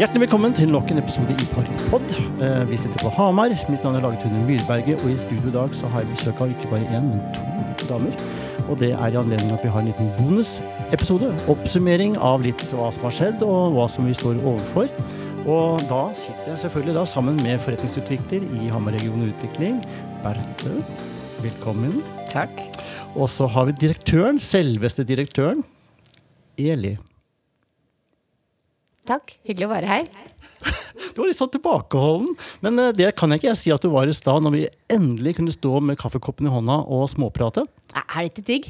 Hjertelig velkommen til nok en episode i Parkpod. Eh, Vi sitter på Hamar. Mitt navn er Laget Tune Myrberget, og i studio i dag så har jeg besøk av ikke bare én, men to damer. Og det er i anledning at vi har en liten bonusepisode. Oppsummering av litt hva som har skjedd, og hva som vi står overfor. Og da sitter jeg selvfølgelig da sammen med forretningsutvikler i Hamar region utvikling, Berthe. Velkommen. Takk. Og så har vi direktøren, selveste direktøren, Eli. Takk. Hyggelig å være her. Du var litt sånn tilbakeholden, men eh, det kan jeg ikke jeg si at du var i stad, når vi endelig kunne stå med kaffekoppen i hånda og småprate. Er det ikke digg?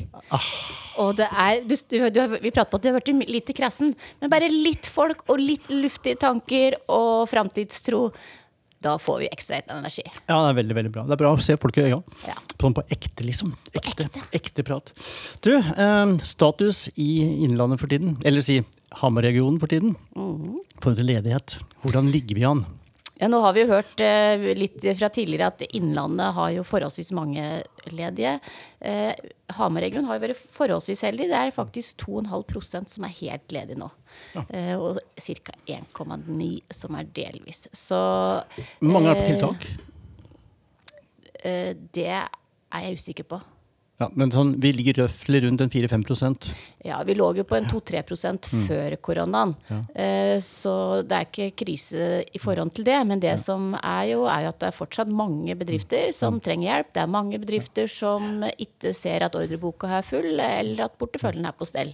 Og det er, du, du, du, vi prater på at du har vært litt i krassen, men bare litt folk og litt luftige tanker og framtidstro. Da får vi ekstra energi. Ja, det er veldig veldig bra. Det er bra å se folk i øynene. Ja. Sånn på ekte, liksom. Ekte, ekte. ekte prat. Du, eh, status i Innlandet for tiden, eller si Hamar-regionen for tiden, Mm. til ledighet. Hvordan ligger vi an? Ja, nå har vi jo hørt eh, litt fra tidligere at Innlandet har jo forholdsvis mange ledige. Eh, Hamar-regionen har jo vært forholdsvis heldig. Det er faktisk 2,5% som er helt ledige nå. Eh, og ca. 1,9 som er delvis. Så Mange er på eh, tiltak. eh, det er jeg usikker på. Ja, men sånn, vi ligger røftlig rundt en 4-5% Ja, vi lå jo på en 2-3 mm. før koronaen. Eh, Så det er ikke krise i forhold til det. Men det som er jo, er jo at det er fortsatt mange bedrifter som trenger hjelp. Det er mange bedrifter som ikke ser at ordreboka er full, eller at porteføljen er på stell.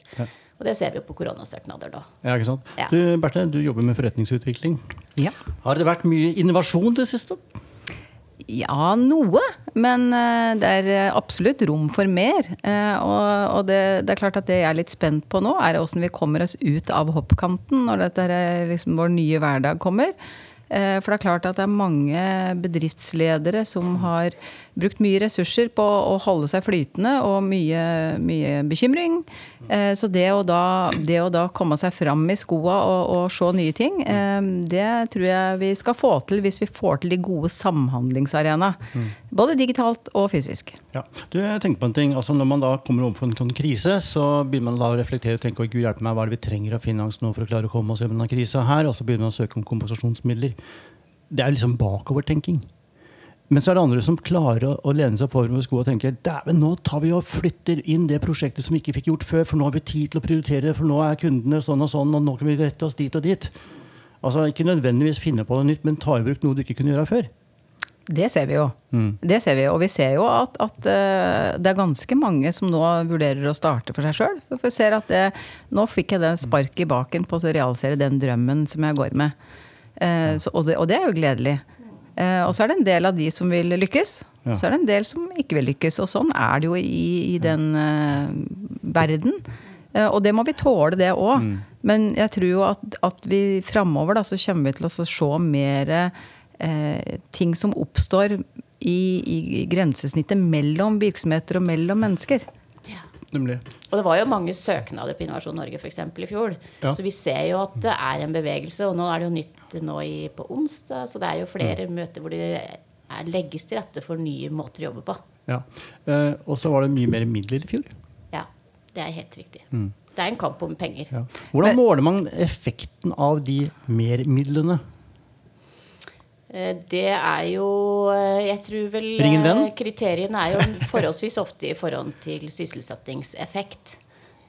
Og det ser vi jo på koronasøknader da. Ja, ikke sant? Ja. Du, Berthe, du jobber med forretningsutvikling. Ja. Har det vært mye innovasjon det siste? ja, noe. Men eh, det er eh, absolutt rom for mer. Eh, og det, er klart at det jeg er litt spent på nå, er åssen vi kommer oss ut av hoppkanten når dette er liksom vår nye hverdag kommer. For det er klart at det er mange bedriftsledere som har brukt mye ressurser på å holde seg flytende og mye, mye bekymring. Eh, Så det å, da, det å da komme seg fram i skoa og, og se nye ting, eh, det tror jeg vi skal få til hvis vi får til de gode samhandlingsarenaene. Både digitalt og fysisk. Ja. Du, jeg tenker på en ting. Altså, når man da kommer overfor en sånn krise, så begynner man da å reflektere og tenke «Oi, Gud hjelpe meg, hva er det vi trenger av finans nå for å klare å komme oss gjennom denne krisa her? Og så begynner man å søke om kompensasjonsmidler. Det er liksom bakovertenking. Men så er det andre som klarer å, å lene seg forover med skoene og tenker dæven, nå tar vi og flytter inn det prosjektet som vi ikke fikk gjort før, for nå har vi tid til å prioritere, for nå er kundene sånn og sånn, og nå kan vi rette oss dit og dit. Altså Ikke nødvendigvis finne på noe nytt, men ta i bruk noe du ikke kunne gjøre før. Det ser vi jo. Det ser vi, Og vi ser jo at, at eh, det er ganske mange som nå vurderer å starte for seg sjøl. For vi ser at det, nå fikk jeg det spark i baken på å realisere den drømmen som jeg går med. Eh, så, og, det, og det er jo gledelig. Eh, og så er det en del av de som vil lykkes. Ja. Så er det en del som ikke vil lykkes. Og sånn er det jo i, i den uh, verden. Uh, og det må vi tåle, det òg. Men jeg tror jo at, at vi framover så kommer vi til å se mer uh, ting som oppstår i, i grensesnittet mellom virksomheter og mellom mennesker. Nemlig. Og det var jo mange søknader på Innovasjon Norge eksempel, i fjor. Ja. Så vi ser jo at det er en bevegelse. Og nå er det jo nytt nå i, på onsdag, så det er jo flere møter hvor det er, legges til rette for nye måter å jobbe på. Ja. Eh, og så var det mye mer midler i fjor. Ja, det er helt riktig. Det er en kamp om penger. Ja. Hvordan Men- måler man effekten av de mermidlene? Eh, Det er jo eh, Jeg tror vel eh, kriteriene er jo forholdsvis ofte i forhold til sysselsettingseffekt.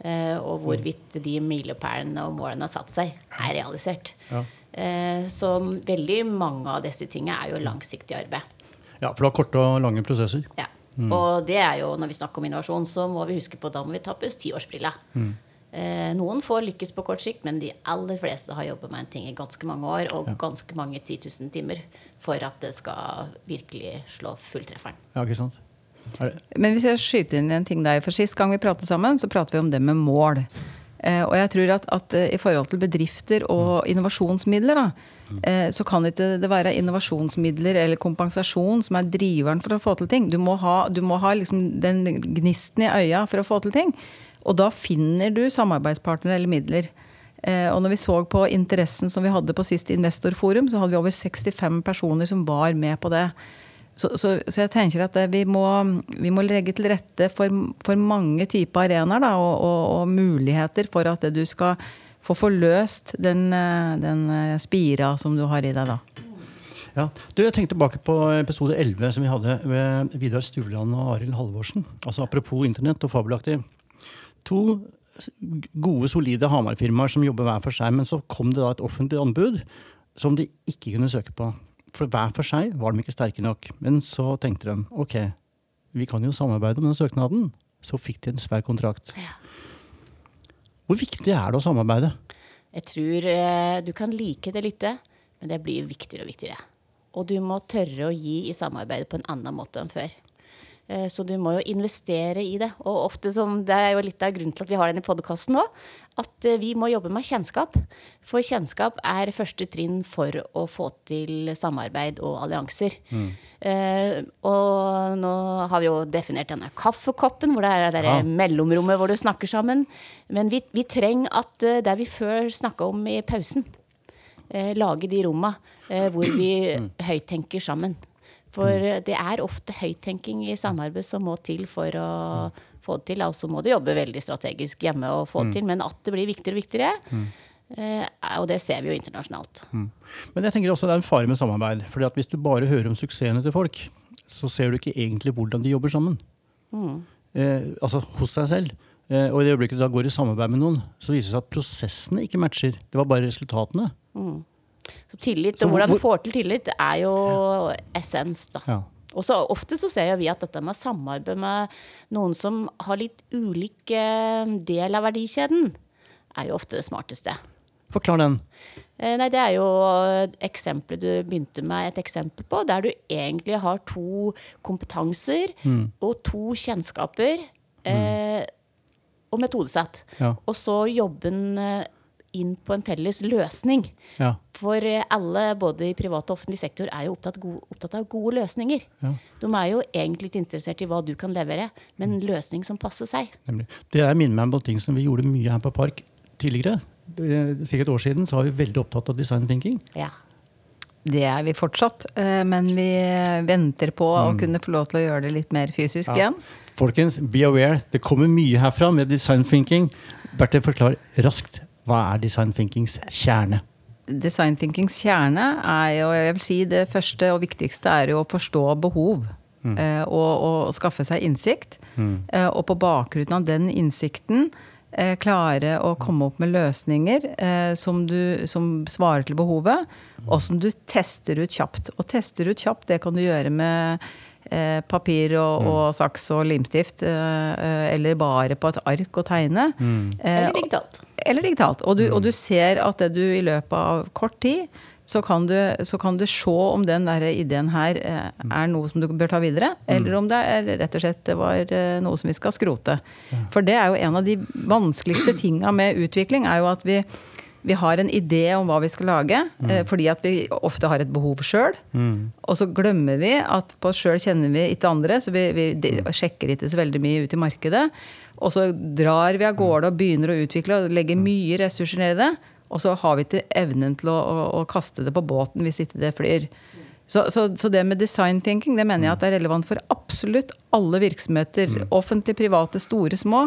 Og hvorvidt de milepælene og målene har satt seg, er realisert. Ja. Så veldig mange av disse tingene er jo langsiktig arbeid. Ja, for du har korte og lange prosesser. Ja. Og det er jo, når vi snakker om innovasjon, så må vi huske på da må vi ta på oss tiårsbrilla. Eh, noen får lykkes på kort sikt, men de aller fleste har jobbet med en ting i ganske mange år og ganske mange 10 000 timer for at det skal virkelig slå fulltrefferen. Ja, ikke sant? Er det, Men hvis jeg skyter inn en ting der, for Sist gang vi pratet sammen, så pratet vi om det med mål. Eh, og jeg tror at, at eh, i forhold til bedrifter og innovasjonsmidler, da, eh, så kan ikke det være innovasjonsmidler eller kompensasjon som er driveren for å få til ting. Du må ha, du må ha liksom den gnisten i øya for å få til ting. Og da finner du samarbeidspartnere eller midler. Eh, og når vi så på interessen som vi hadde på sist investorforum, så hadde vi over 65 personer som var med på det. Så, så, så jeg tenker at eh, vi må, vi må legge til rette for, for mange typer arenaer og, og, og muligheter for at du skal få forløst den, eh, den spira som du har i deg da. Ja. Du, jeg tenkte tilbake på episode 11 som vi hadde med Vidar Stuvland og Arild Halvorsen. Altså Apropos internett og fabelaktig. To gode, solide Hamar-firmaer som jobber hver for seg. Men så kom det da et offentlig anbud som de ikke kunne søke på. For hver for seg var de ikke sterke nok. Men så tenkte de ok, vi kan jo samarbeide om den søknaden. Så fikk de en svær kontrakt. Hvor viktig er det å samarbeide? Jeg tror eh, du kan like det lite, men det blir viktigere og viktigere. Og du må tørre å gi i samarbeidet på en annen måte enn før. Eh, Så du må jo investere i det. Og ofte som, det er jo litt av grunnen til at vi har den i podkasten nå, at eh, vi må jobbe med kjennskap. For kjennskap er første trinn for å få til samarbeid og allianser. Eh, og nå har vi jo definert denne kaffekoppen, hvor det er det Ja. mellomrommet hvor du snakker sammen. Men vi, vi trenger at det vi før snakka om i pausen, uh, lage de romma uh, hvor vi høyttenker sammen. For eh, det er ofte høyttenking i samarbeid som må til for å få det til. Og så må du jobbe veldig strategisk hjemme og få det til, men at det blir viktigere og viktigere. Eh, og det ser vi jo internasjonalt. Men jeg tenker også det er en fare med samarbeid. fordi at Hvis du bare hører om suksessene til folk, så ser du ikke egentlig hvordan de jobber sammen. Eh, altså hos deg selv. Eh, og i det øyeblikket du da går i samarbeid med noen, så viser det seg at prosessene ikke matcher. Det var bare resultatene. Så tillit, og hvordan hvor- vi får til tillit, er jo essens, da. Ja. Og så ofte så ser vi at dette med samarbeid med noen som har litt ulik eh, del av verdikjeden, er jo ofte det smarteste. Forklar den. Eh, Nei, det er jo eksempelet du begynte med, et eksempel på, der du egentlig har to kompetanser og to kjennskaper eh, og metodesett. Ja. Og så jobbe en, eh, inn på en felles løsning. Ja. For eh, alle, både i privat og offentlig sektor, er jo opptatt, gode, opptatt av gode løsninger. Ja. De er jo egentlig ikke interessert i hva du kan levere, men en løsning som passer seg. Nemlig. Det der minner meg om ting som vi gjorde mye her på Park tidligere. Sikkert et år siden så var vi veldig opptatt av design thinking. Ja. Det er vi fortsatt, eh, men vi venter på å kunne få lov til å gjøre det litt mer fysisk igjen. Folkens, be aware. Det kommer mye herfra med design thinking. Bertil, forklar raskt. Hva er design thinkings kjerne? Design thinkings kjerne er jo, jeg vil si det første og viktigste er jo å forstå behov. Mm. Og, og skaffe seg innsikt. Mm. Og på bakgrunn av den innsikten eh, klare å komme opp med løsninger eh, som, du, som svarer til behovet, og som du tester ut kjapt. Og tester ut kjapt, det kan du gjøre med eh, papir og, og saks og limstift, eh, eh, eller bare på et ark og tegne. Eh, Eller digitalt. Eller digitalt. Og du, og du ser at det du i løpet av kort tid så kan du, så kan du se om den der ideen her eh, er noe som du bør ta videre, eller om det er rett og slett det var eh, noe som vi skal skrote. For det er jo en av de vanskeligste tinga med utvikling, er jo at vi, vi har en idé om hva vi skal lage, mm. fordi at vi ofte har et behov sjøl. Og så glemmer vi at på oss sjøl kjenner vi ikke andre, så vi, vi de, sjekker ikke så veldig mye ut i markedet. Og så drar vi av gårde og begynner å utvikle og legger mye ressurser ned i det. Og så har vi ikke evnen til å, å, å kaste det på båten hvis ikke det flyr. Så, så, så det med design thinking det mener jeg at det er relevant for absolutt alle virksomheter. Offentlige, private, store, små.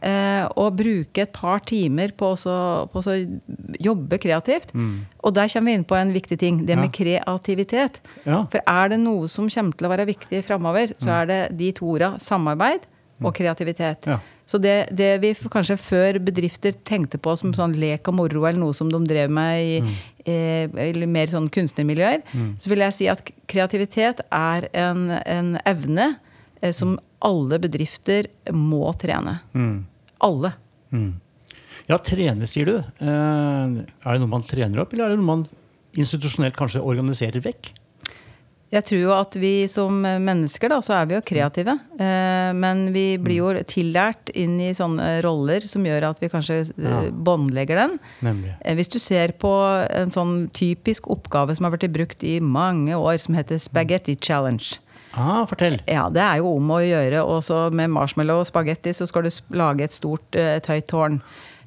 Eh, å bruke et par timer på å jobbe kreativt. Og der kommer vi inn på en viktig ting. Det med kreativitet. Ja. For er det noe som kommer til å være viktig framover, så er det de to orda samarbeid og kreativitet. Ja. Så det, det vi kanskje før bedrifter tenkte på som sånn lek og moro, eller noe som de drev med i eh, eller mer sånn kunstnermiljøer, så vil jeg si at kreativitet er en, en evne eh, som alle bedrifter må trene. Alle. Ja, trene, sier du. Eh, er det noe man trener opp, eller er det noe man institusjonelt kanskje organiserer vekk? Jeg tror jo at vi som mennesker, da, så er vi jo kreative. Eh, men vi blir jo tillært inn i sånne roller som gjør at vi kanskje eh, Ja. båndlegger den. Nemlig. Eh, Hvis du ser på en sånn typisk oppgave som har vært brukt i mange år, som heter Spaghetti Challenge. Ah, fortell. Ja, det er jo om å gjøre. Og så med marshmallow og spagetti så skal du lage et stort, et høyt tårn.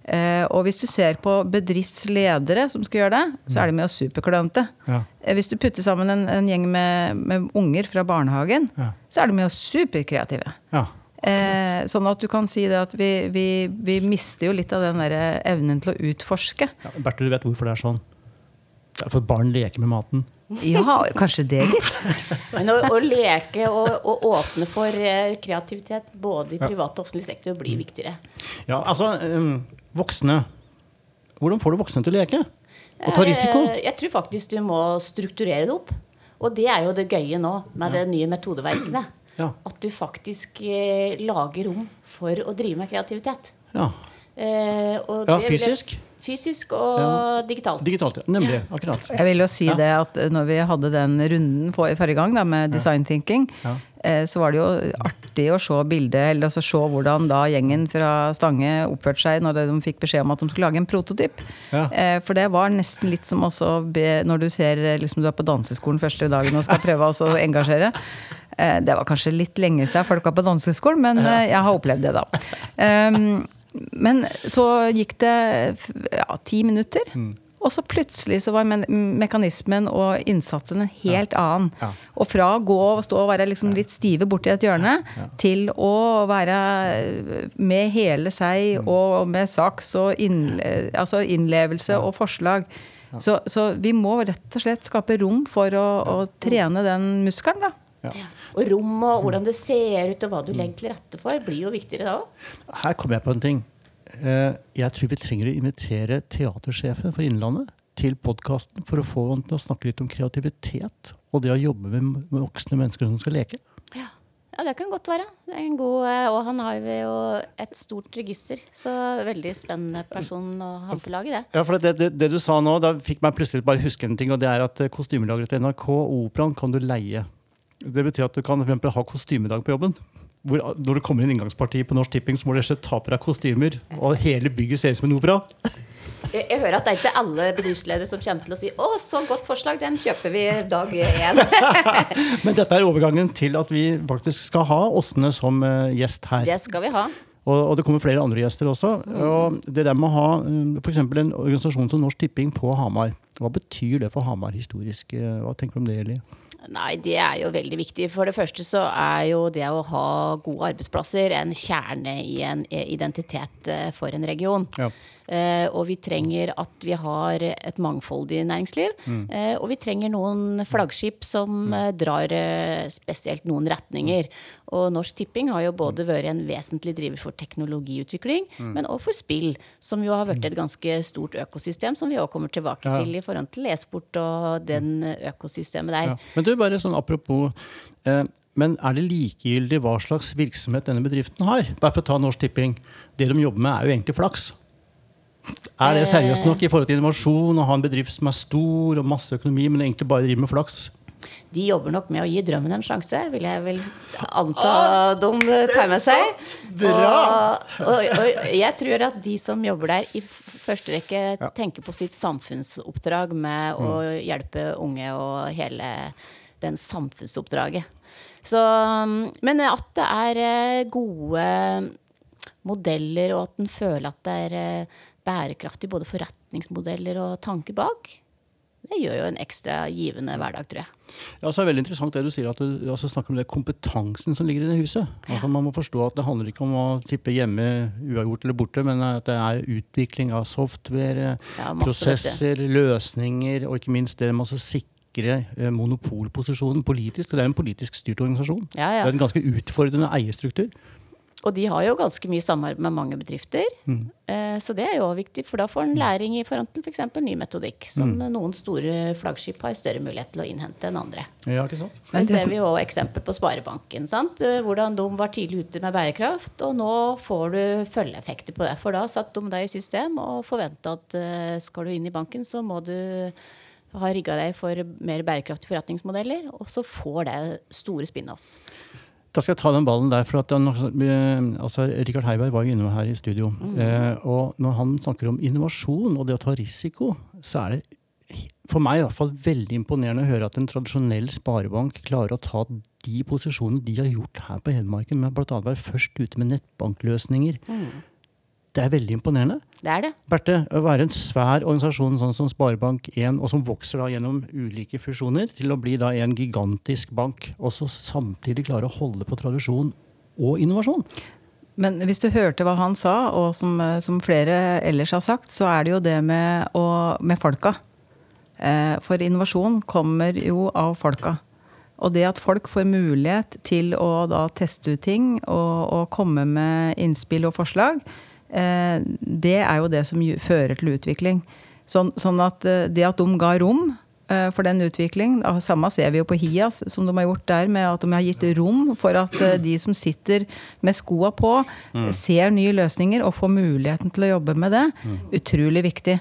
Eh, og hvis du ser på bedriftsledere som skal gjøre det, så er de med og superklønete. Ja. Eh, Hvis du putter sammen en, en gjeng med, med unger fra barnehagen, Ja. så er de med og superkreative. Ja. Eh, sånn at du kan si det at vi, vi, vi mister jo litt av den der evnen til å utforske. Ja, Berthe, du vet hvorfor det er sånn? Det er for barn leker med maten. Ja, kanskje det, litt. Men å, å leke og, og åpne for eh, kreativitet både i privat og offentlig sektor blir viktigere. Ja, altså, um, voksne. Hvordan får du voksne til å leke? Og ta risiko? Eh, Jeg tror faktisk du må strukturere det opp. Og det er jo det gøye nå med det nye metodeverkene. Ja. At du faktisk eh, lager rom for å drive med kreativitet. Ja. Eh, Ja, fysisk. Fysisk og digitalt. Digitalt, ja. Nemlig. Akkurat. Jeg vil jo si Ja. det at når vi hadde den runden på, i forrige gang da, med design thinking, Ja. eh, så var det jo artig å se bildet, eller altså se hvordan da gjengen fra Stange oppførte seg når de fikk beskjed om at de skulle lage en prototyp. Ja. Eh, For det var nesten litt som også be, når du ser eh, liksom du er på danseskolen første dagen og skal prøve også å engasjere. Eh, Det var kanskje litt lenge siden folk var på danseskolen, men eh, jeg har opplevd det, da. Um, Men så gikk det ja, ti minutter. Og så plutselig så var me mekanismen og innsatsen en helt annen. Ja. Og fra å gå og stå og være liksom litt stive borti et hjørne, til å være med hele seg og med saks og innle, altså innlevelse og forslag. Så, så vi må rett og slett skape rom for å, å trene den muskelen, da. Ja. Ja. Og rom og hvordan det ser ut og hva du legger til rette for, blir jo viktigere da òg. Her kommer jeg på en ting. Eh, Jeg tror vi trenger å invitere teatersjefen for Innlandet til podkasten for å få han til å snakke litt om kreativitet og det å jobbe med voksne mennesker som skal leke. Ja. ja, det kan godt være. Det er en god, eh, og han har jo et stort register. Så veldig spennende person å ha på laget, det. Ja, for det, det, det du sa nå, da fikk meg plutselig bare huske en ting, og det er at eh, kostymelageret til NRK og Operaen kan du leie. Det betyr at du kan for eksempel ha kostymedag på jobben. Hvor, når det kommer inn inngangsparti på Norsk Tipping, så må du ta på deg kostymer, og hele bygget ser ut som en opera. Jeg, jeg hører at det er ikke alle bedriftsledere som kommer til å si 'Å, så godt forslag, den kjøper vi dag én'. Men dette er overgangen til at vi faktisk skal ha Åsne som eh, gjest her. Det skal vi ha. Og, det kommer flere andre gjester også. Og det der med å ha f.eks. en organisasjon som Norsk Tipping på Hamar. Hva betyr det for Hamar historisk? Eh, Hva tenker du om det, Eli? Nei, det er jo veldig viktig. For det første så er jo det å ha gode arbeidsplasser en kjerne i en identitet eh, for en region. Ja. Eh, og vi trenger at vi har et mangfoldig næringsliv. Mm. og vi trenger noen flaggskip som eh, drar eh, spesielt noen retninger. Og Norsk Tipping har jo både vært en vesentlig driver for teknologiutvikling, men også for spill, som jo har vært et ganske stort økosystem, som vi òg kommer tilbake Ja. til i forhold til e-sport og den økosystemet der. Ja. Men du, bare sånn apropos eh, men er det likegyldig hva slags virksomhet denne bedriften har? Bare for å ta Norsk Tipping. Det de jobber med, er jo egentlig flaks. Er det seriøst nok i forhold til innovasjon å ha en bedrift som er stor og masse økonomi, men egentlig bare driver med flaks? De jobber nok med å gi drømmen en sjanse, vil jeg vel anta de tar med seg. Og, og, og jeg tror at de som jobber der, i første rekke tenker på sitt samfunnsoppdrag med å hjelpe unge og hele den samfunnsoppdraget. Så, men at det er eh, gode modeller, og at en føler at det er eh, bærekraftig både forretningsmodeller og tanker bak, det gjør jo en ekstra givende hverdag, tror jeg. Ja, så er det veldig interessant det du sier, at du altså snakker om det kompetansen som ligger i det huset. Altså Man må forstå at det handler ikke om å tippe hjemme uavgjort eller borte, men at det er utvikling av software, Ja, prosesser, løsninger, og ikke minst det med å sikre eh, monopolposisjonen politisk. Det er en politisk styrt organisasjon. Ja, ja. Det er en ganske utfordrende eierstruktur. Og de har jo ganske mye samarbeid med mange bedrifter. Eh, Så det er jo viktig, for da får en læring i forhold til f.eks. ny metodikk, som noen store flaggskip har større mulighet til å innhente enn andre. Ja, ikke sant? Men det ser vi jo eksempel på Sparebanken. Sant? Eh, Hvordan de var tidlig ute med bærekraft, og nå får du følgeeffekter på det. For da satt de deg i system og forventa at eh, skal du inn i banken, så må du ha rigga deg for mer bærekraftige forretningsmodeller, og så får det store spin-offs. Da skal jeg ta den ballen der. for at den, altså, Rikard Heiberg var jo inne her i studio. Eh, og når han snakker om innovasjon og det å ta risiko, så er det for meg i hvert fall veldig imponerende å høre at en tradisjonell sparebank klarer å ta de posisjonene de har gjort her på Hedmarken, med bl.a. være først ute med nettbankløsninger. Det er veldig imponerende. Det er det. Berte, å være en svær organisasjon sånn som Sparebank1, og som vokser da gjennom ulike fusjoner, til å bli da en gigantisk bank, og så samtidig klare å holde på tradisjon og innovasjon. Men hvis du hørte hva han sa, og som, som flere ellers har sagt, så er det jo det med, å, med folka. Eh, for innovasjon kommer jo av folka. Og det at folk får mulighet til å da teste ut ting og, og komme med innspill og forslag, det er jo det som fører til utvikling. Sånn, sånn at eh, det at de ga rom Eh, for den utvikling. Samme ser vi jo på HIAS, som de har gjort der, med at de har gitt rom for at eh, de som sitter med skoa på, mm. ser nye løsninger og får muligheten til å jobbe med det. Mm. Utrolig viktig.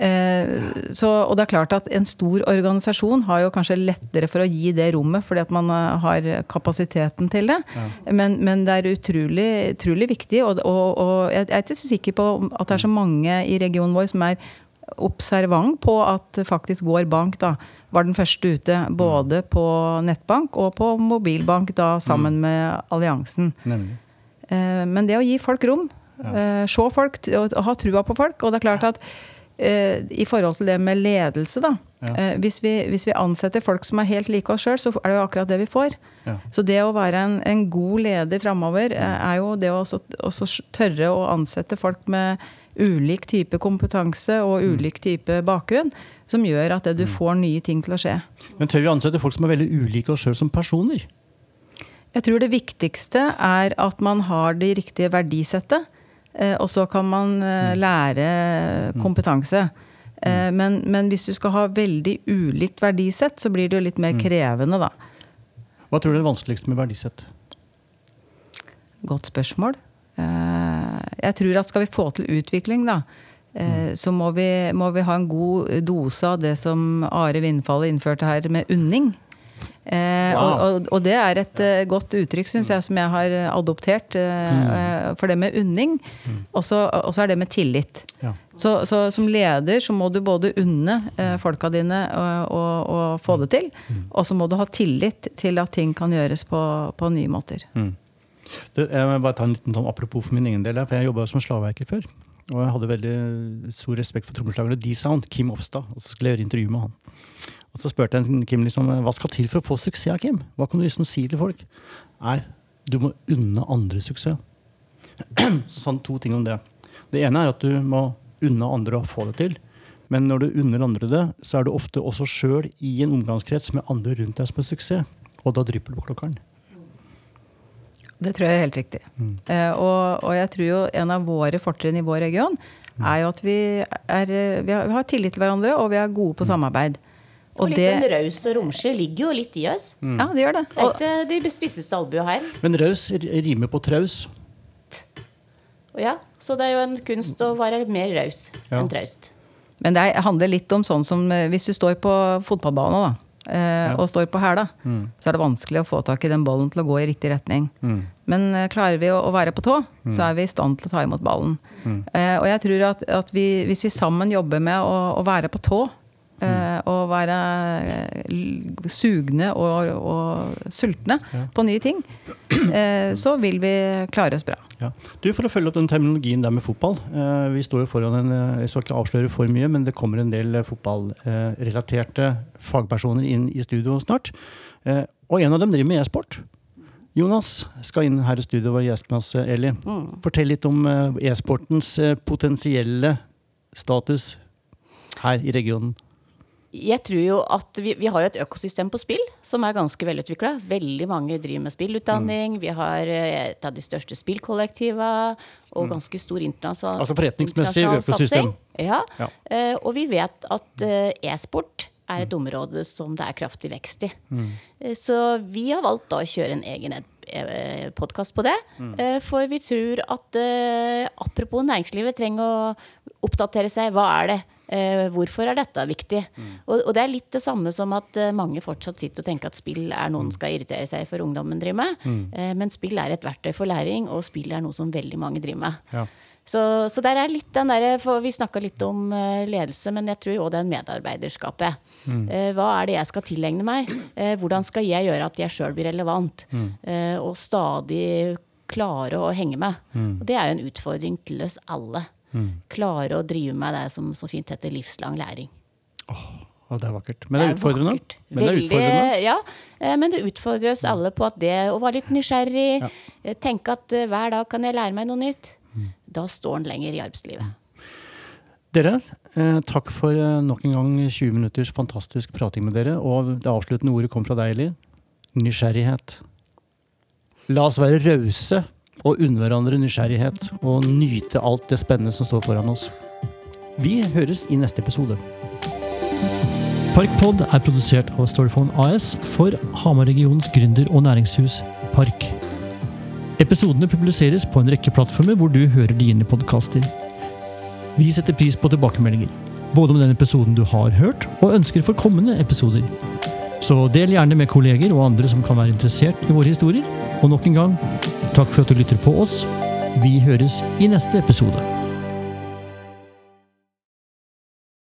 Eh, så, og det er klart at En stor organisasjon har jo kanskje lettere for å gi det rommet, fordi at man har kapasiteten til det. Ja. Men, men, det er utrolig, utrolig viktig. Og, og, og, jeg er ikke så sikker på at det er så mange i regionen vår som er observant på at faktisk Går Bank da, var den første ute. Både på nettbank og på mobilbank, da sammen mm. med alliansen. Nemlig. Eh, men det å gi folk rom, ja. Eh, se folk, og ha trua på folk. Og det er klart at eh, i forhold til det med ledelse, da. Ja. Hvis, vi, hvis, vi, ansetter folk som er helt like oss sjøl, så er det jo akkurat det vi får. Ja. Så det å være en, en god leder framover, er jo det å også, også tørre å ansette folk med ulik type kompetanse og mm. ulik type bakgrunn, som gjør at du mm. får nye ting til å skje. Men tør vi ansette folk som er veldig ulike oss sjøl som personer? Jeg tror det viktigste er at man har det riktige verdisettet. Eh, og så kan man eh, mm. lære kompetanse. Eh, men, men, hvis du skal ha veldig ulikt verdisett, så blir det jo litt mer krevende, da. Hva tror du er det vanskeligste med verdisett? Godt spørsmål. Jeg tror at skal vi få til utvikling, da, så må vi, må vi, ha en god dose av det som Are Vindfallet innførte her, med unning. Eh, wow. og, og, det er et uh, godt uttrykk, syns jeg, som jeg har adoptert. Uh, mm. For det med unning. Mm. Og så er det med tillit. Ja. Så, så, som leder så må du både unne uh, folka dine å få det til, mm. og så må du ha tillit til at ting kan gjøres på, på nye måter. Mm. Det, jeg må bare ta en liten sånn apropos for min egen del. for Jeg jobba som slaveverker før. Og jeg hadde veldig stor respekt for trommeslageren D-Sound, Kim Ofstad. Og så skulle jeg gjøre intervju med han. Og så spurte jeg Kim liksom, hva skal til for å få suksess, Kim? Hva kan du liksom si til folk? Nei, du må unne andre suksess. Så sa han to ting om det. Det ene er at du må unne andre å få det til. Men når du unner andre det, så er du ofte også sjøl i en omgangskrets med andre rundt deg som har suksess. Og da drypper du på klokkeren. Det tror jeg er helt riktig. Mm. Uh, og, og, jeg tror jo en av våre fortrinn i vår region mm. er jo at vi, er, vi, har, vi, har, tillit til hverandre, og vi er gode på mm. samarbeid. Og, og litt det, raus og romslig ligger jo litt i oss. Mm. Ja, det gjør det. Det er ikke de spisseste albua her. Men raus rimer på traus. Ja, så det er jo en kunst å være mer raus ja. enn traust. Men det handler litt om sånn som eh, hvis du står på fotballbanen, da eh, ja. og står på hæla, mm. så er det vanskelig å få tak i den ballen til å gå i riktig retning. Mm. Men eh, klarer vi å, å, være på tå, mm. så er vi i stand til å ta imot ballen. Mm. Eh, og jeg tror at, at vi, hvis vi sammen jobber med å, å være på tå, Uh, og være uh, sugne og, og sultne ja. på nye ting, uh, så vil vi klare oss bra. Ja. Du, For å følge opp den terminologien der med fotball. vi står jo foran en, Jeg skal ikke avsløre for mye, men det kommer en del fotballrelaterte fagpersoner inn i studio snart. og en av dem driver med e-sport. Jonas skal inn her i studio og være gjest med oss, Eli. Mm. Fortell litt om e-sportens potensielle status her i regionen jeg tror jo at vi, vi, har jo et økosystem på spill som er ganske velutvikla. Veldig mange driver med spillutdanning. Mm. Vi har eh, et av de største spillkollektiva og mm. ganske stor internasjonal Altså forretningsmessig økosystem. Ja. ja. Uh, og vi vet at uh, e-sport er et mm. område som det er kraftig vekst i. Mm. Uh, så vi har valgt da å kjøre en egen podkast på det. For vi tror at apropos næringslivet trenger å oppdatere seg. Hva er det? Eh, hvorfor er dette viktig? Mm. Og, og, det er litt det samme som at eh, mange fortsatt sitter og tenker at spill er noe en mm. skal irritere seg for ungdommen driver med. Mm. Eh, men spill er et verktøy for læring, og spill er noe som veldig mange driver med. Ja. Så, så, der er litt den der, for Vi snakka litt om uh, ledelse, men jeg tror òg det er medarbeiderskapet. Mm. Uh, hva er det jeg skal tilegne meg? Uh, hvordan skal jeg gjøre at jeg sjøl blir relevant? Mm. og stadig klare å henge med. Mm. Og det er jo en utfordring til oss alle. Mm. Klare å drive med det som så fint heter livslang læring. Oh, det er vakkert. Men det er utfordrende. vakkert. Men det er Veldig- utfordrende. Ja, eh, men det utfordrer oss alle på at det å være litt nysgjerrig, Ja. eh, tenke at eh, hver dag kan jeg lære meg noe nytt, Mm. da står en lenger i arbeidslivet. Dere, eh, takk for eh, nok en gang 20 minutters fantastisk prating med dere. Og det avsluttende ordet kom fra deg, Eli. Nysgjerrighet. La oss være rause og unne hverandre nysgjerrighet og nyte alt det spennende som står foran oss. Vi høres i neste episode. Parkpod er produsert av Storyphone AS for Hamar-regionens gründer- og næringshus Park. Episodene publiseres på en rekke plattformer hvor du hører dine podkaster. Vi setter pris på tilbakemeldinger, både om den episoden du har hørt, og ønsker for kommende episoder. Så del gjerne med kolleger og andre som kan være interessert i våre historier. Og nok en gang, takk for at du lytter på oss. Vi høres i neste episode.